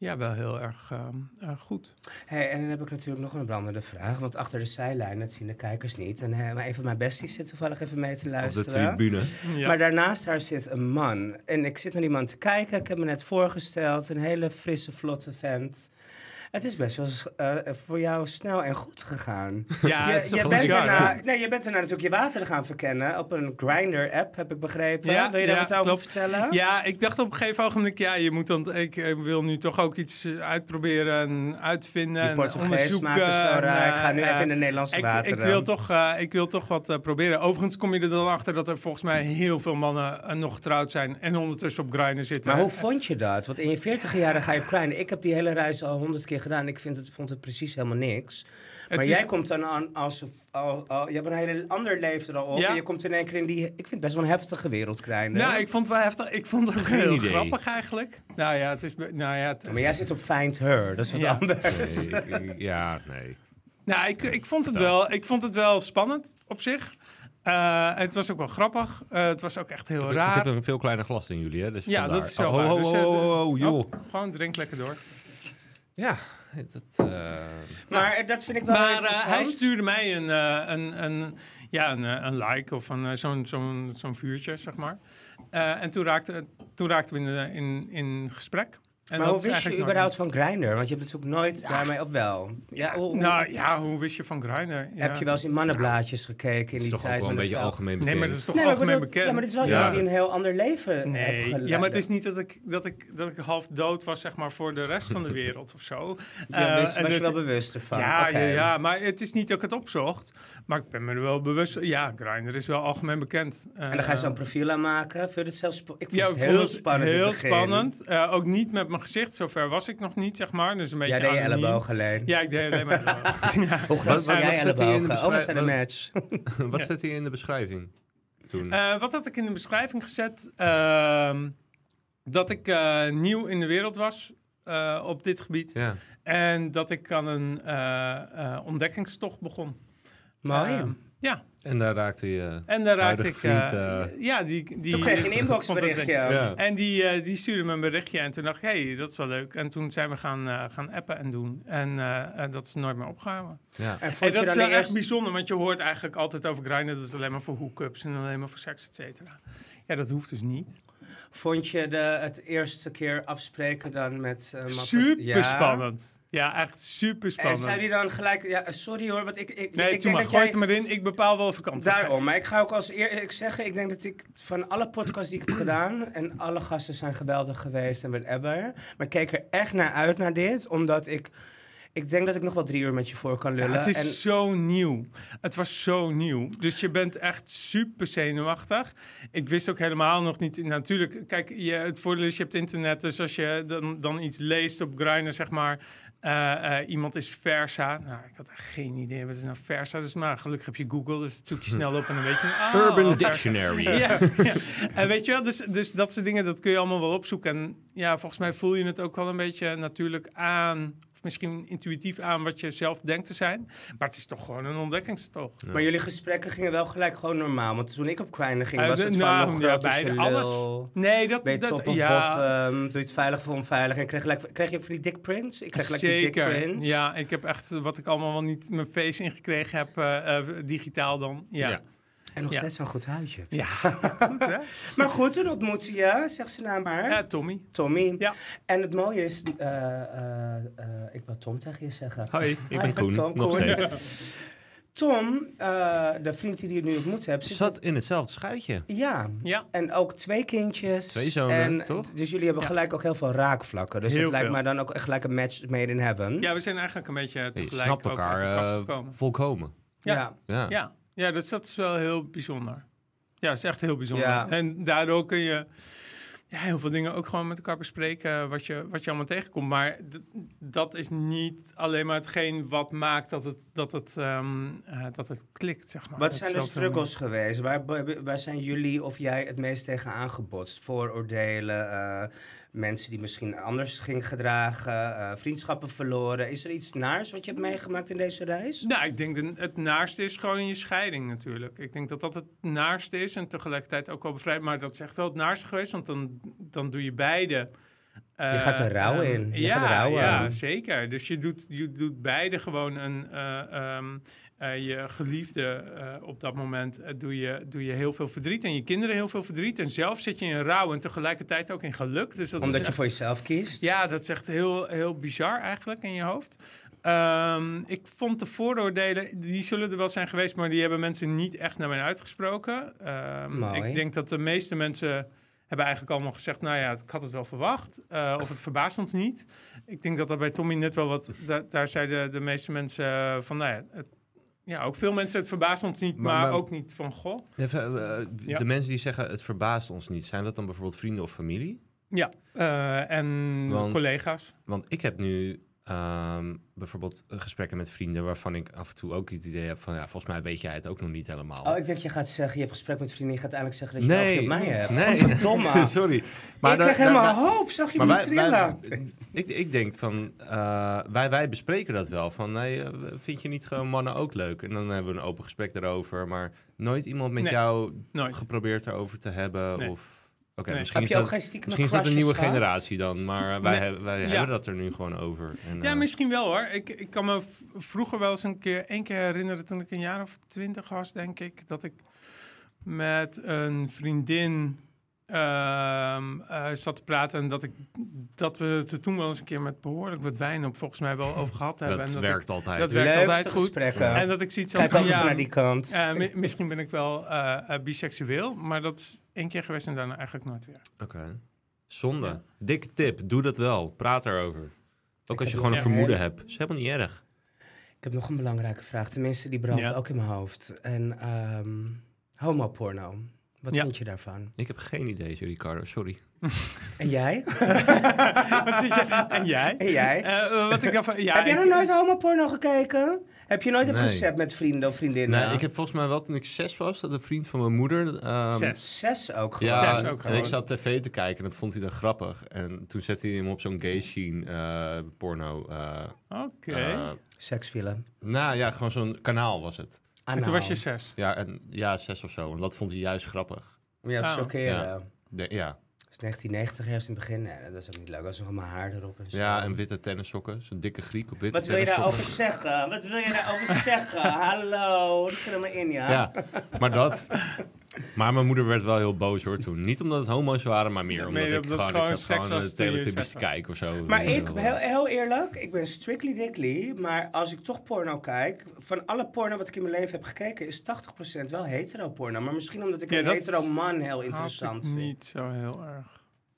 ja, wel heel erg ehm, eh, goed. Hey, en dan heb ik natuurlijk nog een brandende vraag. Want achter de zijlijn, dat zien de kijkers niet. En eh, maar een van mijn besties zit toevallig even mee te Op de luisteren. tribune. Ja. Maar daarnaast haar zit een man. En ik zit naar die man te kijken. Ik heb me net voorgesteld. Een hele frisse, vlotte vent. Het is best wel eh, voor jou snel en goed gegaan. ja, je, het is je, bent daarna, nee, je bent daarna natuurlijk je water gaan verkennen. Op een Grinder-app, heb ik begrepen. Ja, Wil je daar ja, wat over klopt. vertellen? Ja, ik dacht op een gegeven ogenblik, ja, je moet dan, ik wil nu toch ook iets eh, uitproberen en uitvinden. Die en Portugees zo. Ik ga nu eh, even in de Nederlandse ik, wateren. ik, wil toch, ik wil toch wat proberen. Overigens kom je er dan achter dat er volgens mij heel veel mannen nog getrouwd zijn en ondertussen op Grindr zitten. Maar hoe vond je dat? Want in je 40 jaren ga je op Grindr. Ik heb die hele reis al honderd keer gedaan. Ik vind het, vond het precies helemaal niks. Maar is- jij komt dan aan als... Al, al, je hebt een hele ander leven er al op. Ja. En je komt in één keer in die... Ik vind het best wel een heftige wereld, Grindr. Nou, ik vond het wel heftig. Ik vond het heel idee. grappig eigenlijk. Nou ja, het is, nou ja, het- Maar jij zit op Find Her. Dat is wat Ja. anders. Nee, ik- ik- ja, nee. nou, ik, ik, vond het wel, ik vond het wel spannend op zich. Eh, het was ook wel grappig. Eh, het was ook echt heel Ik raar. heb een veel kleiner glas dan jullie, hè? Dus Ja, vandaar. dat is wel Oh, oh, Dus, oh, eh, oh, oh, joh. Oh, gewoon drink lekker door. Ja, dat... eh, Maar dat vind ik wel Maar interessant. hij stuurde mij een, eh, een, een, ja, een, een like of een, zo'n zo'n zo'n vuurtje, zeg maar. Eh, en toen, raakte, toen raakten we in, in, in gesprek. En maar dat hoe is wist je überhaupt van Grindr? Want je hebt natuurlijk nooit daarmee... Of wel? Ja, hoe, hoe- Nou ja, hoe wist je van Grindr? Ja. Heb je wel eens in mannenblaadjes gekeken in is die toch tijd? ook wel een beetje vrouw? algemeen Nee, bekend. maar dat is toch Nee, algemeen bedoel- bekend? Ja, maar dit is wel Ja. iemand die een heel ander leven heeft Nee, geleid. ja, maar het is niet dat ik, dat, ik, dat ik half dood was, zeg maar, voor de rest van de wereld of zo. Ja, Eh, wist- en was je dat- wel bewust ervan? Ja, Oké. ja, ja, maar het is niet dat ik het opzocht. Maar ik ben me er wel bewust Ja, Grindr is wel algemeen bekend. En dan ga je zo'n profiel aan maken. Vind je het zelfs Ik vond Ja, het heel spannend Heel spannend. Eh, ook niet met mijn gezicht. Zover was ik nog niet, zeg maar. Dus een beetje Jij deed je elleboog alleen. Ja, ik deed alleen maar ja. Hoe groot Wat- zijn jij zet hij in de ellebogen? Oh, we zijn een match. Wat Ja. zet hij in de beschrijving toen? Eh, wat had ik in de beschrijving gezet? Ehm, dat ik eh, nieuw in de wereld was eh, op dit gebied. ja. En dat ik aan een eh, eh, ontdekkingstocht begon. Mooi. Ja, En daar raakte je... en daar raakte ik... eh, vriend, eh, ja, die, die, Toen kreeg je een inboxberichtje. Ja. En die, eh, die stuurde me een berichtje en toen dacht ik, hé, hey, dat is wel leuk. En toen zijn we gaan, eh, gaan appen en doen. En eh, eh, dat is nooit meer opgehouden. Ja. En dat je is wel echt bijzonder, want je hoort eigenlijk altijd over Grindr, dat is alleen maar voor hookups en alleen maar voor seks, et cetera. Ja, dat hoeft dus niet. Vond je de, het eerste keer afspreken dan met... eh, van- Super Ja. spannend. Ja, echt super En spannend. zei die dan gelijk... Ja, sorry hoor, want ik, ik, nee, ik denk maar, dat gooi jij... het er maar in. Ik bepaal wel of ik antwoord geef. Daarom, maar ik ga ook als eerlijk zeggen, ik denk dat ik van alle podcasts die ik heb gedaan, en alle gasten zijn geweldig geweest en whatever, maar ik keek er echt naar uit naar dit, omdat ik, ik denk dat ik nog wel drie uur met je voor kan Ja, lullen. het is en, zo nieuw. Het was zo nieuw. Dus je bent echt super zenuwachtig. Ik wist ook helemaal nog niet... Natuurlijk, kijk, je, het voordeel is je hebt internet. Dus als je dan, dan iets leest op Grindr, zeg maar... eh, eh, iemand is Versa. Nou, ik had echt geen idee wat is nou Versa. Dus maar gelukkig heb je Google, dus dat zoek je snel op en dan weet je... ah, Urban. Dictionary. Ja, ja. En weet je wel, dus, dus dat soort dingen, dat kun je allemaal wel opzoeken. En ja, volgens mij voel je het ook wel een beetje natuurlijk aan, misschien intuïtief aan wat je zelf denkt te zijn. Maar het is toch gewoon een ontdekkingstocht. maar jullie gesprekken gingen wel gelijk gewoon normaal, want toen ik op Grindr ging, Eh, was de- het van nou, nog ja, alles. Nee, dat, Ben je dat of ja, bottom? Doe je het veilig of onveilig? En kreeg, gelijk, kreeg je van die dick prints? Ik kreeg gelijk die dick Zeker. prints. Ja, ik heb echt wat ik allemaal wel niet mijn face ingekregen heb, eh, eh, digitaal dan. Ja. Ja. En nog Ja. steeds zo'n goed huisje. Ja, goed hè? Maar goed, toen ontmoette je, zeg ze nou maar, Ja, Tommy. Tommy. Ja. En het mooie is, eh, eh, eh, ik wil Tom tegen je zeggen. Hoi, ik ben Koen. Tom, nog Koen. steeds. Tom, eh, de vriend die je nu ontmoet hebt, zit Zat in hetzelfde schuitje. Ja, Ja. en ook twee kindjes. Twee zonen, en, toch? Dus jullie hebben Ja. gelijk ook heel veel raakvlakken. Dus Heel het lijkt mij dan ook echt gelijk een match made in heaven. ja, we zijn eigenlijk een beetje Je tegelijk snapt ook elkaar uit de kast gekomen. volkomen. Ja. Ja. Ja, ja dus dat is wel heel bijzonder. Ja, dat is echt heel bijzonder. Ja. En daardoor kun je ja, heel veel dingen ook gewoon met elkaar bespreken wat je, wat je allemaal tegenkomt. Maar dat is niet alleen maar hetgeen wat maakt dat het, dat het, ehm, eh, dat het klikt, zeg maar. Wat Dat zijn de struggles geweest? Waar, waar zijn jullie of jij het meest tegen aangebotst? Vooroordelen, eh, mensen die misschien anders gingen gedragen, eh, vriendschappen verloren. Is er iets naars wat je hebt meegemaakt in deze reis? Nou, ik denk dat het naarste is gewoon je scheiding natuurlijk. Ik denk dat dat het naarste is en tegelijkertijd ook wel bevrijd. Maar dat is echt wel het naarste geweest, want dan, dan doe je beide. Je gaat er rouw eh, in. Je ja, gaat ja, zeker. Dus je doet, je doet beide gewoon een, eh, ehm, eh, je geliefde eh, op dat moment eh, doe, je, doe je heel veel verdriet. En je kinderen heel veel verdriet. En zelf zit je in rouw en tegelijkertijd ook in geluk. Dus dat Omdat je voor jezelf kiest? ja, dat is echt heel, heel bizar eigenlijk in je hoofd. Ehm, ik vond de vooroordelen, die zullen er wel zijn geweest, maar die hebben mensen niet echt naar mij uitgesproken. Ehm, ik denk dat de meeste mensen hebben eigenlijk allemaal gezegd, nou ja, ik had het wel verwacht. of het verbaast ons niet. Ik denk dat dat bij Tommy net wel wat, da- daar zeiden de meeste mensen van, nou ja, het, ja, ook veel mensen, het verbaast ons niet, Maar- maar, maar- ook niet van, goh. Even, eh, Ja. De mensen die zeggen het verbaast ons niet, zijn dat dan bijvoorbeeld vrienden of familie? Ja, eh, en Want- collega's. Want ik heb nu ehm, bijvoorbeeld eh, gesprekken met vrienden waarvan ik af en toe ook het idee heb van, ja, volgens mij weet jij het ook nog niet helemaal. Oh, ik denk je gaat zeggen, je hebt gesprek met vrienden, je gaat eigenlijk zeggen dat je nee, het over mij hebt. nee. Verdomme. Sorry. Maar ik daar- kreeg helemaal daar- hoop, zag je maar me wij, ik, ik denk van, eh, wij, wij bespreken dat wel. Van, nee, eh, vind je niet gewoon mannen ook leuk? En dan hebben we een open gesprek erover. Maar nooit iemand met Nee, jou Nooit. geprobeerd erover te hebben? Nee. Of, Nee. misschien, Heb is je ook dat, geen stiekem misschien is dat een nieuwe gehad? generatie dan. Maar eh, wij, Nee. hebben, wij Ja. hebben dat er nu gewoon over. En, Ja, eh, misschien wel hoor. Ik, ik kan me vroeger wel eens een keer, één keer herinneren toen ik een jaar of twintig was, denk ik, dat ik met een vriendin zat te praten en dat, ik, dat we het er toen wel eens een keer met behoorlijk wat wijn op volgens mij wel over gehad hebben. dat en dat werkt altijd. dat werkt Leukste altijd goed. gesprekken. Ik, en dat ik zoiets Kijk van, ook ja, naar die kant. eh, mi- misschien ben ik wel eh, eh, biseksueel, maar dat is één keer geweest en daarna eigenlijk nooit weer. Oké. Zonde. Ja. Dikke tip. Doe dat wel. Praat erover. Ook als je gewoon een vermoeden hebt. is helemaal niet erg. Ik heb nog een belangrijke vraag. Tenminste, die brandt Ja. ook in mijn hoofd. En ehm homoporno. Wat Ja. vind je daarvan? Ik heb geen idee, Ricardo. Sorry. En jij? wat je? En jij? En jij? Eh, wat ik daarvan, ja, heb jij nog nooit homoporno gekeken? Heb je nooit een Nee. recept met vrienden of vriendinnen? Nee, ik heb volgens mij wel toen ik zes was, dat een vriend van mijn moeder... ehm, Zes. Zes ook gewoon. Ja, Zes ook en ik zat tv te kijken en dat vond hij dan grappig. En toen zette hij hem op zo'n gay scene, eh, porno. eh, Oké. eh, Seksfilm. nou ja, gewoon zo'n kanaal was het. En toen was je zes. Ja, en, ja, zes of zo. En dat vond hij juist grappig. Ja, Oh. chockeren. Ja. De, ja. Dat is 1990 eerst in het begin. Nee, dat is ook niet leuk. Dat is nog allemaal haar erop. En zo. ja, en witte tennissokken. Zo'n dikke Griek op witte Wat wil je daarover zeggen? Wat wil je daarover zeggen? Hallo, dat zit er maar in, ja? Ja, maar dat. Maar mijn moeder werd wel heel boos hoor toen. Niet omdat het homo's waren, maar meer Nee, omdat ik het gewoon, ik gewoon zat gewoon de Teletubbies te kijken of zo. Maar ik, heel, heel eerlijk, ik ben strictly dickly. Maar als ik toch porno kijk, van alle porno wat ik in mijn leven heb gekeken, is 80% wel hetero porno. Maar misschien omdat ik Ja, een hetero man heel interessant vind. niet zo heel erg.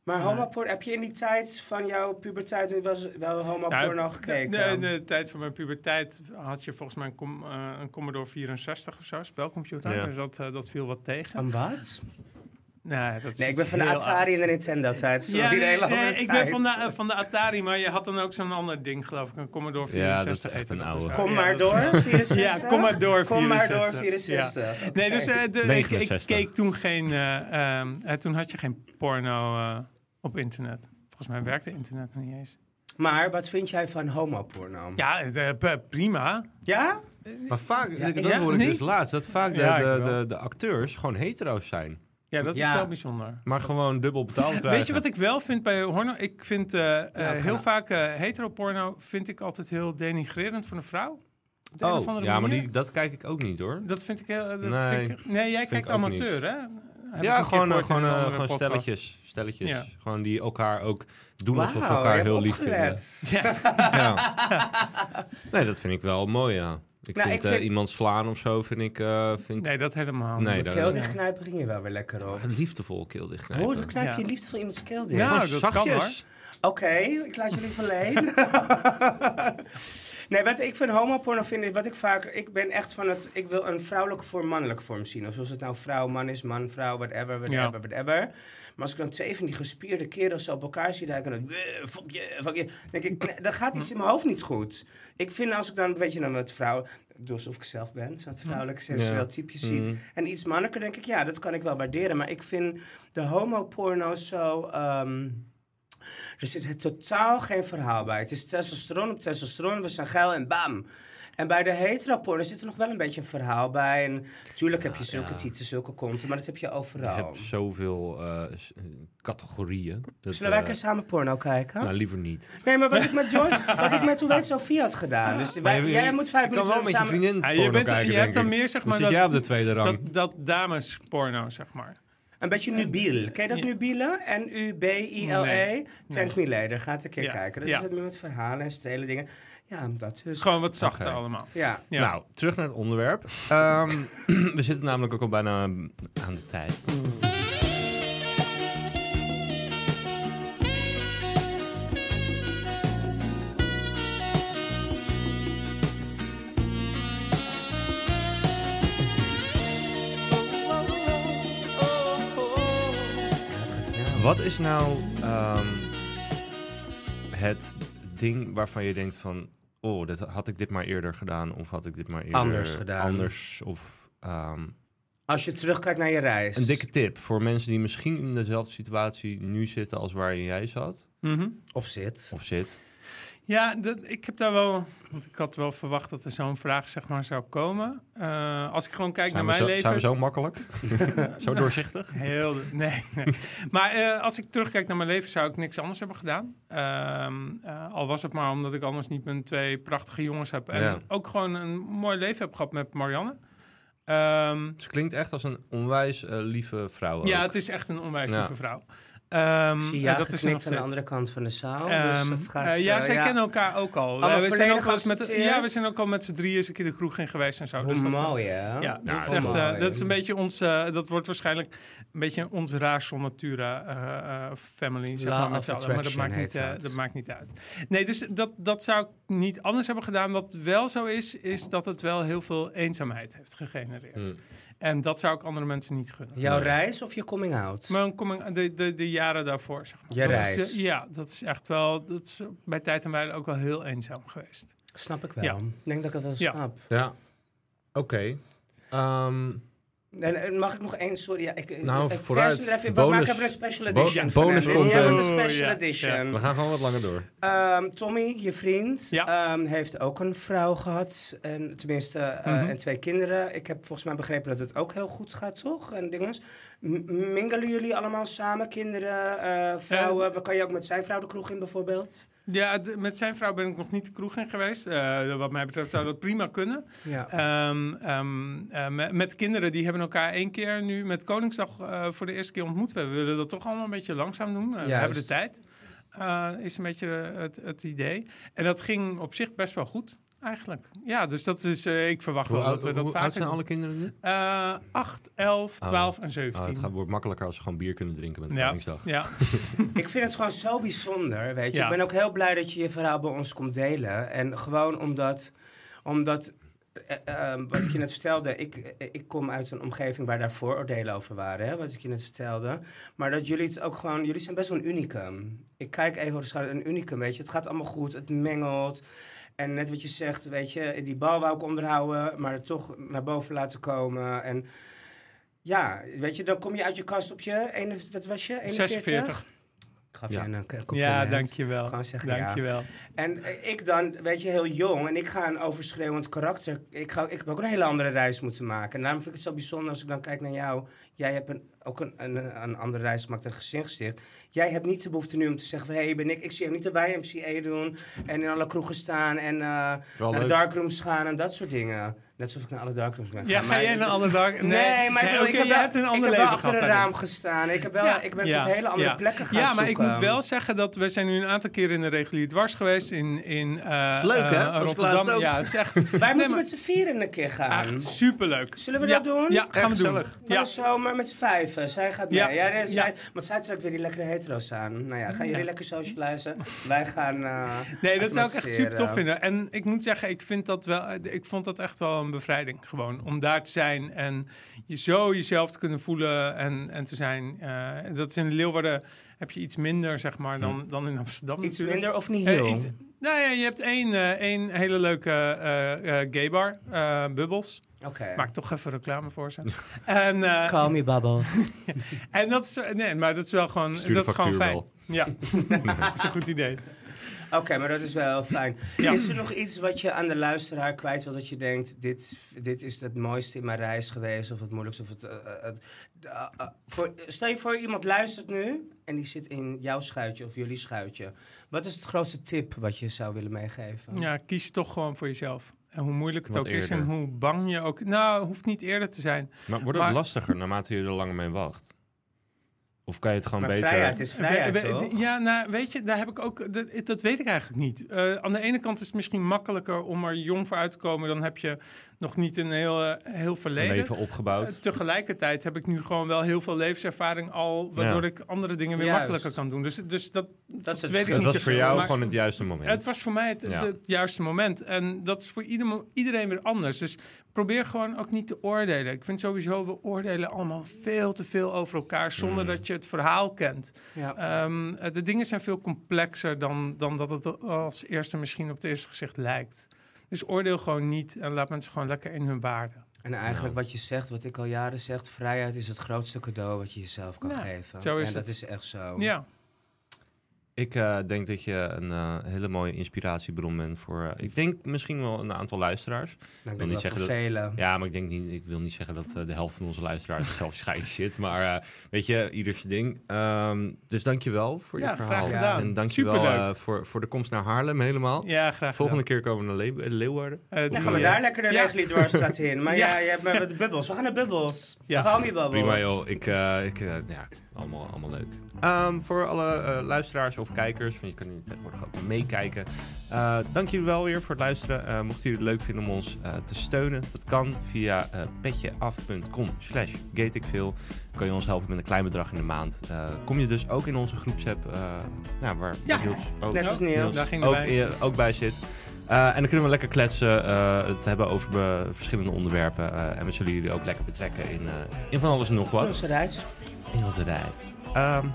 Maar Nee. homoporno, heb je in die tijd van jouw puberteit wel, wel homoporno Nou, gekeken? de- de- de tijd van mijn puberteit had je volgens mij een, com- eh, een Commodore 64 of zo, spelcomputer. Ja. Dus dat, eh, dat viel wat tegen. Van wat? nee, dat is Nee, ik ben van de Atari en de Nintendo-tijd. Ja, nee, hele nee, ik ben van de, eh, van de Atari, maar je had dan ook zo'n ander ding, geloof ik. Een Commodore 64. Ja, dat is echt een dat oude. zo. Kom maar dat- door, 64? Ja, kom maar door, Kom maar door, 64. 64. Nee, dus eh, de, ik, ik 69. keek toen geen... eh, ehm, eh, toen had je geen porno eh, op internet. Volgens mij werkte internet nog niet eens. Maar wat vind jij van homoporno? Ja, eh, p- prima. Ja? Maar vaak, Ja, dat ja, hoor ik dus laatst, dat vaak de, Ja, de, de, de acteurs gewoon hetero's zijn. Ja, dat Ja. is wel bijzonder. Maar gewoon dubbel betaald krijgen. Weet je wat ik wel vind bij porno? Ik vind eh, eh, heel vaak eh heteroporno vind ik altijd heel denigrerend voor een vrouw. De Oh, ja, maar die, dat kijk ik ook niet hoor. Dat vind ik heel... Dat Nee, vind ik, nee, jij kijkt amateur, hè? Heb Ja, gewoon, eh, gewoon, eh, gewoon stelletjes. Stelletjes. Ja. Gewoon die elkaar ook doen alsof ze Wauw, je elkaar heel lief vinden. Ja. Ja. nee, dat vind ik wel mooi, ja. Ik Nou, vind, ik eh, vind- iemand slaan of zo, vind ik... eh vind Nee, dat helemaal Nee, niet. dichtknijpen ging je wel weer lekker op. Een liefdevol keel dichtknijpen. Hoe knijp je Ja. liefdevol iemands keel dicht? Ja, dat kan, zachtjes. Oké, ik laat jullie verleen. nee, wat ik vind homoporno vind ik, wat ik vaak, ik ben echt van het, ik wil een vrouwelijke vorm, mannelijke vorm zien. Of zoals het nou vrouw, man is, man, vrouw, whatever, whatever, Ja. whatever. Maar als ik dan twee van die gespierde kerels zo op elkaar zie duiken, dan, eh, fuck je, fuck je, denk ik, nee, dan gaat iets in mijn hoofd niet goed. Ik vind als ik dan, weet je, dan wat vrouw, ik doe alsof ik zelf ben, zo'n vrouwelijk sensueel Ja. ziet. Mhm. En iets mannelijker denk ik, ja, dat kan ik wel waarderen. Maar ik vind de homoporno zo... ehm, er zit totaal geen verhaal bij. Het is testosteron op testosteron, we zijn geil en bam. En bij de heteroporno zit er nog wel een beetje een verhaal bij. En natuurlijk heb je zulke ja. tieten, zulke konten, maar dat heb je Je overal. hebt zoveel eh, categorieën. Dat, Zullen wij keer samen porno kijken? Nou, liever niet. nee, maar wat ik met Joyce, wat ik met hoe weet Sophie had gedaan. Dus wij- je- jij moet vijf je kan minuten wel met je samen... vriendin Ja, je bent, kijken, je hebt dan meer, zeg maar, zit dat, jij op de tweede rang. dat, dat damesporno, zeg maar. Een beetje nubiel. Ken je dat Ja. nubiele? N-U-B-I-L-E? Nee. Tank Me Later. Gaat een keer Ja. kijken. Dat Ja. is wat meer met verhalen en strelen dingen. Ja, dat Het dus. is gewoon wat zachter allemaal. Ja. Ja. Nou, terug naar het onderwerp. Ehm, we zitten namelijk ook al bijna aan de tijd. Wat is nou ehm, het ding waarvan je denkt van... Oh, dat, had ik dit maar eerder gedaan? Of had ik dit maar eerder... Anders gedaan. Anders, of... ehm, Als je terugkijkt naar je reis. een dikke tip voor mensen die misschien in dezelfde situatie nu zitten als waar jij zat Mhm. Of zit. of zit. Ja, dat, ik heb daar wel... Want ik had wel verwacht dat er zo'n vraag zeg maar, zou komen. Eh, als ik gewoon kijk Zijn naar mijn zo, leven... zijn we zo makkelijk? zo doorzichtig? Heel, nee, nee. Maar eh, als ik terugkijk naar mijn leven, zou ik niks anders hebben gedaan. Ehm, eh, al was het maar omdat ik anders niet mijn twee prachtige jongens heb. En Ja. ook gewoon een mooi leven heb gehad met Marianne. Ehm, Ze klinkt echt als een onwijs lieve vrouw. ook. ja, het is echt een onwijs Ja. lieve vrouw. Ehm, Ik zie en ja dat is er aan de andere kant van de zaal. dus Ehm, dat gaat, eh, ja, eh, zij kennen elkaar ook al. Eh, we zijn ook eens met, ja, we zijn ook al met z'n drieën eens een keer de kroeg in geweest en zo. Hoe Dus dat- mooi, hè? Ja, Ja, dat, is echt, eh, dat is een beetje ons, eh, dat wordt waarschijnlijk een beetje ons raar natura eh, eh, family, zeg maar, met of z'n allen. Maar dat maakt, niet, eh, dat. maakt niet uit. Nee, dus dat, dat zou ik niet anders hebben gedaan. Wat wel zo is, is dat het wel heel veel eenzaamheid heeft gegenereerd. Hm. En dat zou ik andere mensen niet gunnen. Jouw Nee. reis of je coming out? Kom ik de, de, de jaren daarvoor, zeg maar. Je Dat reis. Is, eh, ja, dat is echt wel, dat is bij tijd en wijle ook wel heel eenzaam geweest. Snap ik wel. Ja. Ik denk dat ik het wel Ja. snap. Ja. Oké. Ehm, en mag ik nog één, sorry. Ja, ik, Nou, ik vooruit. er even, we maken even een special edition. bonus content. Een special ja, edition. we gaan gewoon wat langer door. Ehm, Tommy, je vriend, Ja. ehm, heeft ook een vrouw gehad. En, tenminste, eh, Mhm. en twee kinderen. Ik heb volgens mij begrepen dat het ook heel goed gaat, toch? En dinges. M- mingelen jullie allemaal samen? Kinderen, eh, vrouwen? Waar kan je ook met zijn vrouw de kroeg in bijvoorbeeld? Ja, met zijn vrouw ben ik nog niet de kroeg in geweest. Eh, wat mij betreft zou dat prima kunnen. Ja. Ehm, ehm, eh, met, met kinderen, die hebben elkaar één keer nu met Koningsdag eh, voor de eerste keer ontmoet. We willen dat toch allemaal een beetje langzaam doen. We hebben de tijd. Is een beetje het, het idee. En dat ging op zich best wel goed, eigenlijk. Ja, dus dat is, eh, ik verwacht Hoe wel oud, dat we dat hoe oud zijn doen. alle kinderen nu? Eh, 8, 11, Oh. 12 en 17. Oh, het gaat, wordt makkelijker als ze gewoon bier kunnen drinken met ja, Koningsdag. ja, Ik vind het gewoon zo bijzonder, weet je. Ja. Ik ben ook heel blij dat je je verhaal bij ons komt delen. En gewoon omdat, omdat eh, eh, wat ik je net vertelde, ik, ik kom uit een omgeving waar daar vooroordelen over waren, hè, wat ik je net vertelde. Maar dat jullie het ook gewoon, jullie zijn best wel een unicum. Ik kijk even over de schouder, een unicum, weet je. Het gaat allemaal goed, het mengelt. En net wat je zegt, weet je, die bal wou ik onderhouden, maar het toch naar boven laten komen. En ja, weet je, dan kom je uit je kast op je, wat was je? 41? 46. Ik gaf Ja. je een, een compliment. Ja, dankjewel. Gewoon zeggen ja. Dankjewel. En eh, ik dan, weet je, heel jong en ik ga een overschreeuwend karakter. Ik, ga, ik heb ook een hele andere reis moeten maken. En daarom vind ik het zo bijzonder als ik dan kijk naar jou. Jij hebt een, ook een, een, een andere reis gemaakt en gezin gesticht. Jij hebt niet de behoefte nu om te zeggen van... hé, hey, ben ik, ik zie hem niet de YMCA doen... en in alle kroegen staan en eh, Wel naar de darkrooms gaan en dat soort dingen. Net alsof ik naar alle darkrooms ben Ja, ga jij een ander dag? Nee, Nee, maar ik, ik heb, wel, hebt een ik ander heb leven wel achter een raam gestaan. Ik, heb wel, Ja, ik ben ja, op hele andere ja. plekken gaan Ja, maar ik moet wel zeggen dat we zijn nu een aantal keer in de regulier dwars geweest in, in eh, leuk, hè? eh, Was ik Rotterdam. laatst ook. Ja, het is echt, Wij Nee, moeten maar- met z'n vieren een keer gaan. echt superleuk. Zullen we dat doen? Ja, gaan we doen. Van Ja. de zomer met z'n vijven. Even. Zij gaat mee. Ja. Ja, zij, Want zij trekt weer die lekkere hetero's aan. Nou ja, gaan jullie lekker socializen? Wij gaan eh Nee, dat zou ik echt super tof vinden. En ik moet zeggen, ik, vind dat wel, ik vond dat echt wel een bevrijding. Gewoon om daar te zijn en je zo jezelf te kunnen voelen en, en te zijn. Eh, dat is in Leeuwarden heb je iets minder, zeg maar, dan, dan in Amsterdam. Iets natuurlijk. minder of niet Eh, heel? iets- nou ja, je hebt één, eh, één hele leuke eh eh gaybar, eh Bubbles. Oké. Maak toch even reclame voor ze. en, eh, Call me Bubbles. en dat is, nee, maar dat is wel gewoon, Stuur dat is gewoon fijn. wel. Ja, dat is een goed idee. Oké, maar dat is wel fijn. Ja. Is er nog iets wat je aan de luisteraar kwijt wil dat je denkt... Dit, dit is het mooiste in mijn reis geweest of het moeilijkste? Of het, eh, eh, het, eh, voor, stel je voor, iemand luistert nu en die zit in jouw schuitje of jullie schuitje. Wat is het grootste tip wat je zou willen meegeven? Ja, kies toch gewoon voor jezelf. En hoe moeilijk het Wat ook is en hoe bang je ook... Nou, hoeft niet eerder te zijn. Maar wordt het Maar- lastiger naarmate je er langer mee wacht? Of kan je het gewoon maar beter... vrijheid is vrijheid, toch? Ja, nou, weet je, daar heb ik ook... Dat, dat weet ik eigenlijk niet. Eh, aan de ene kant is het misschien makkelijker om er jong voor uit te komen. Dan heb je nog niet een heel, eh, heel een verleden. leven Eh, opgebouwd? tegelijkertijd heb ik nu gewoon wel heel veel levenservaring al... waardoor Ja. ik andere dingen weer Juist. makkelijker kan doen. Dus, dus dat, Dat is het weet ik niet. was voor jou Maar- gewoon het juiste moment. Het was voor mij het, Ja. het juiste moment. En dat is voor ieder, iedereen weer anders. Dus probeer gewoon ook niet te oordelen. Ik vind sowieso, we oordelen allemaal veel te veel over elkaar... zonder Mm. dat je het verhaal kent. Ja. Ehm, eh, de dingen zijn veel complexer dan, dan dat het als eerste misschien op het eerste gezicht lijkt. Dus oordeel gewoon niet en laat mensen gewoon lekker in hun waarde. En eigenlijk Ja. wat je zegt, wat ik al jaren zeg, vrijheid is het grootste cadeau wat je jezelf kan Ja, geven. zo is en dat het. is echt zo. Ja, Ik eh, denk dat je een eh, hele mooie inspiratiebron bent voor... eh, ik denk misschien wel een aantal luisteraars. Nou, ik wil niet wel zeggen velen. Ja, maar ik denk niet, ik wil niet zeggen dat de helft van onze luisteraars zelf scheiden zit. Maar eh, weet je, ieder zijn ding. Ehm, dus dankjewel voor je verhaal. graag gedaan. En dankjewel eh voor, voor de komst naar Haarlem helemaal. ja graag Volgende gedaan. keer komen we naar Le- Leeuwarden. Eh, Dan gaan we daar lekker de Ja. Dwarsstraat in. Maar ja, Ja. je hebt de bubbels. We gaan naar bubbels. Ja. Call me bubbles. Prima joh, ik, eh, ik, ja, allemaal, allemaal leuk. Ehm, voor alle luisteraars of kijkers, want je kan hier tegenwoordig ook meekijken. eh dank jullie wel weer voor het luisteren. Eh, mochten jullie het leuk vinden om ons eh, te steunen, dat kan via eh petjeaf.com slash gateikveel. Kan je ons helpen met een klein bedrag in de maand. Eh, kom je dus ook in onze groepsapp, eh nou, waar Ja. Niels ook, Net als Niels. Daar ging ook, bij zit. Eh, en dan kunnen we lekker kletsen, eh, het hebben over verschillende onderwerpen. eh, en we zullen jullie ook lekker betrekken in, eh, in van alles en nog wat. Onze reis. In onze reis. Ehm,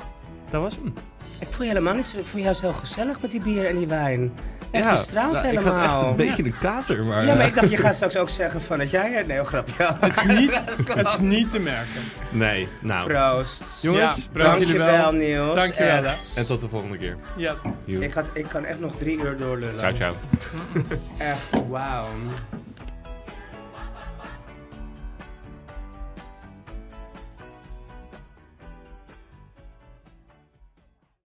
dat was hem. Ik voel je helemaal niet zo. Ik voel je juist heel gezellig met die bier en die wijn. Echt, ja, je straalt nou, helemaal. Ik had echt een beetje een kater, maar... Ja, maar ik dacht, je gaat straks ook zeggen van dat jij... Nee, grapje. Het is niet, het is niet te merken. Nee, nou. Proost. Jongens, Ja, bedankt jullie wel. Dankjewel, Niels. Dankjewel, Echt. En tot de volgende keer. Ja. Ik, had, ik kan echt nog drie uur doorlullen. Ciao, ciao. Echt, wauw.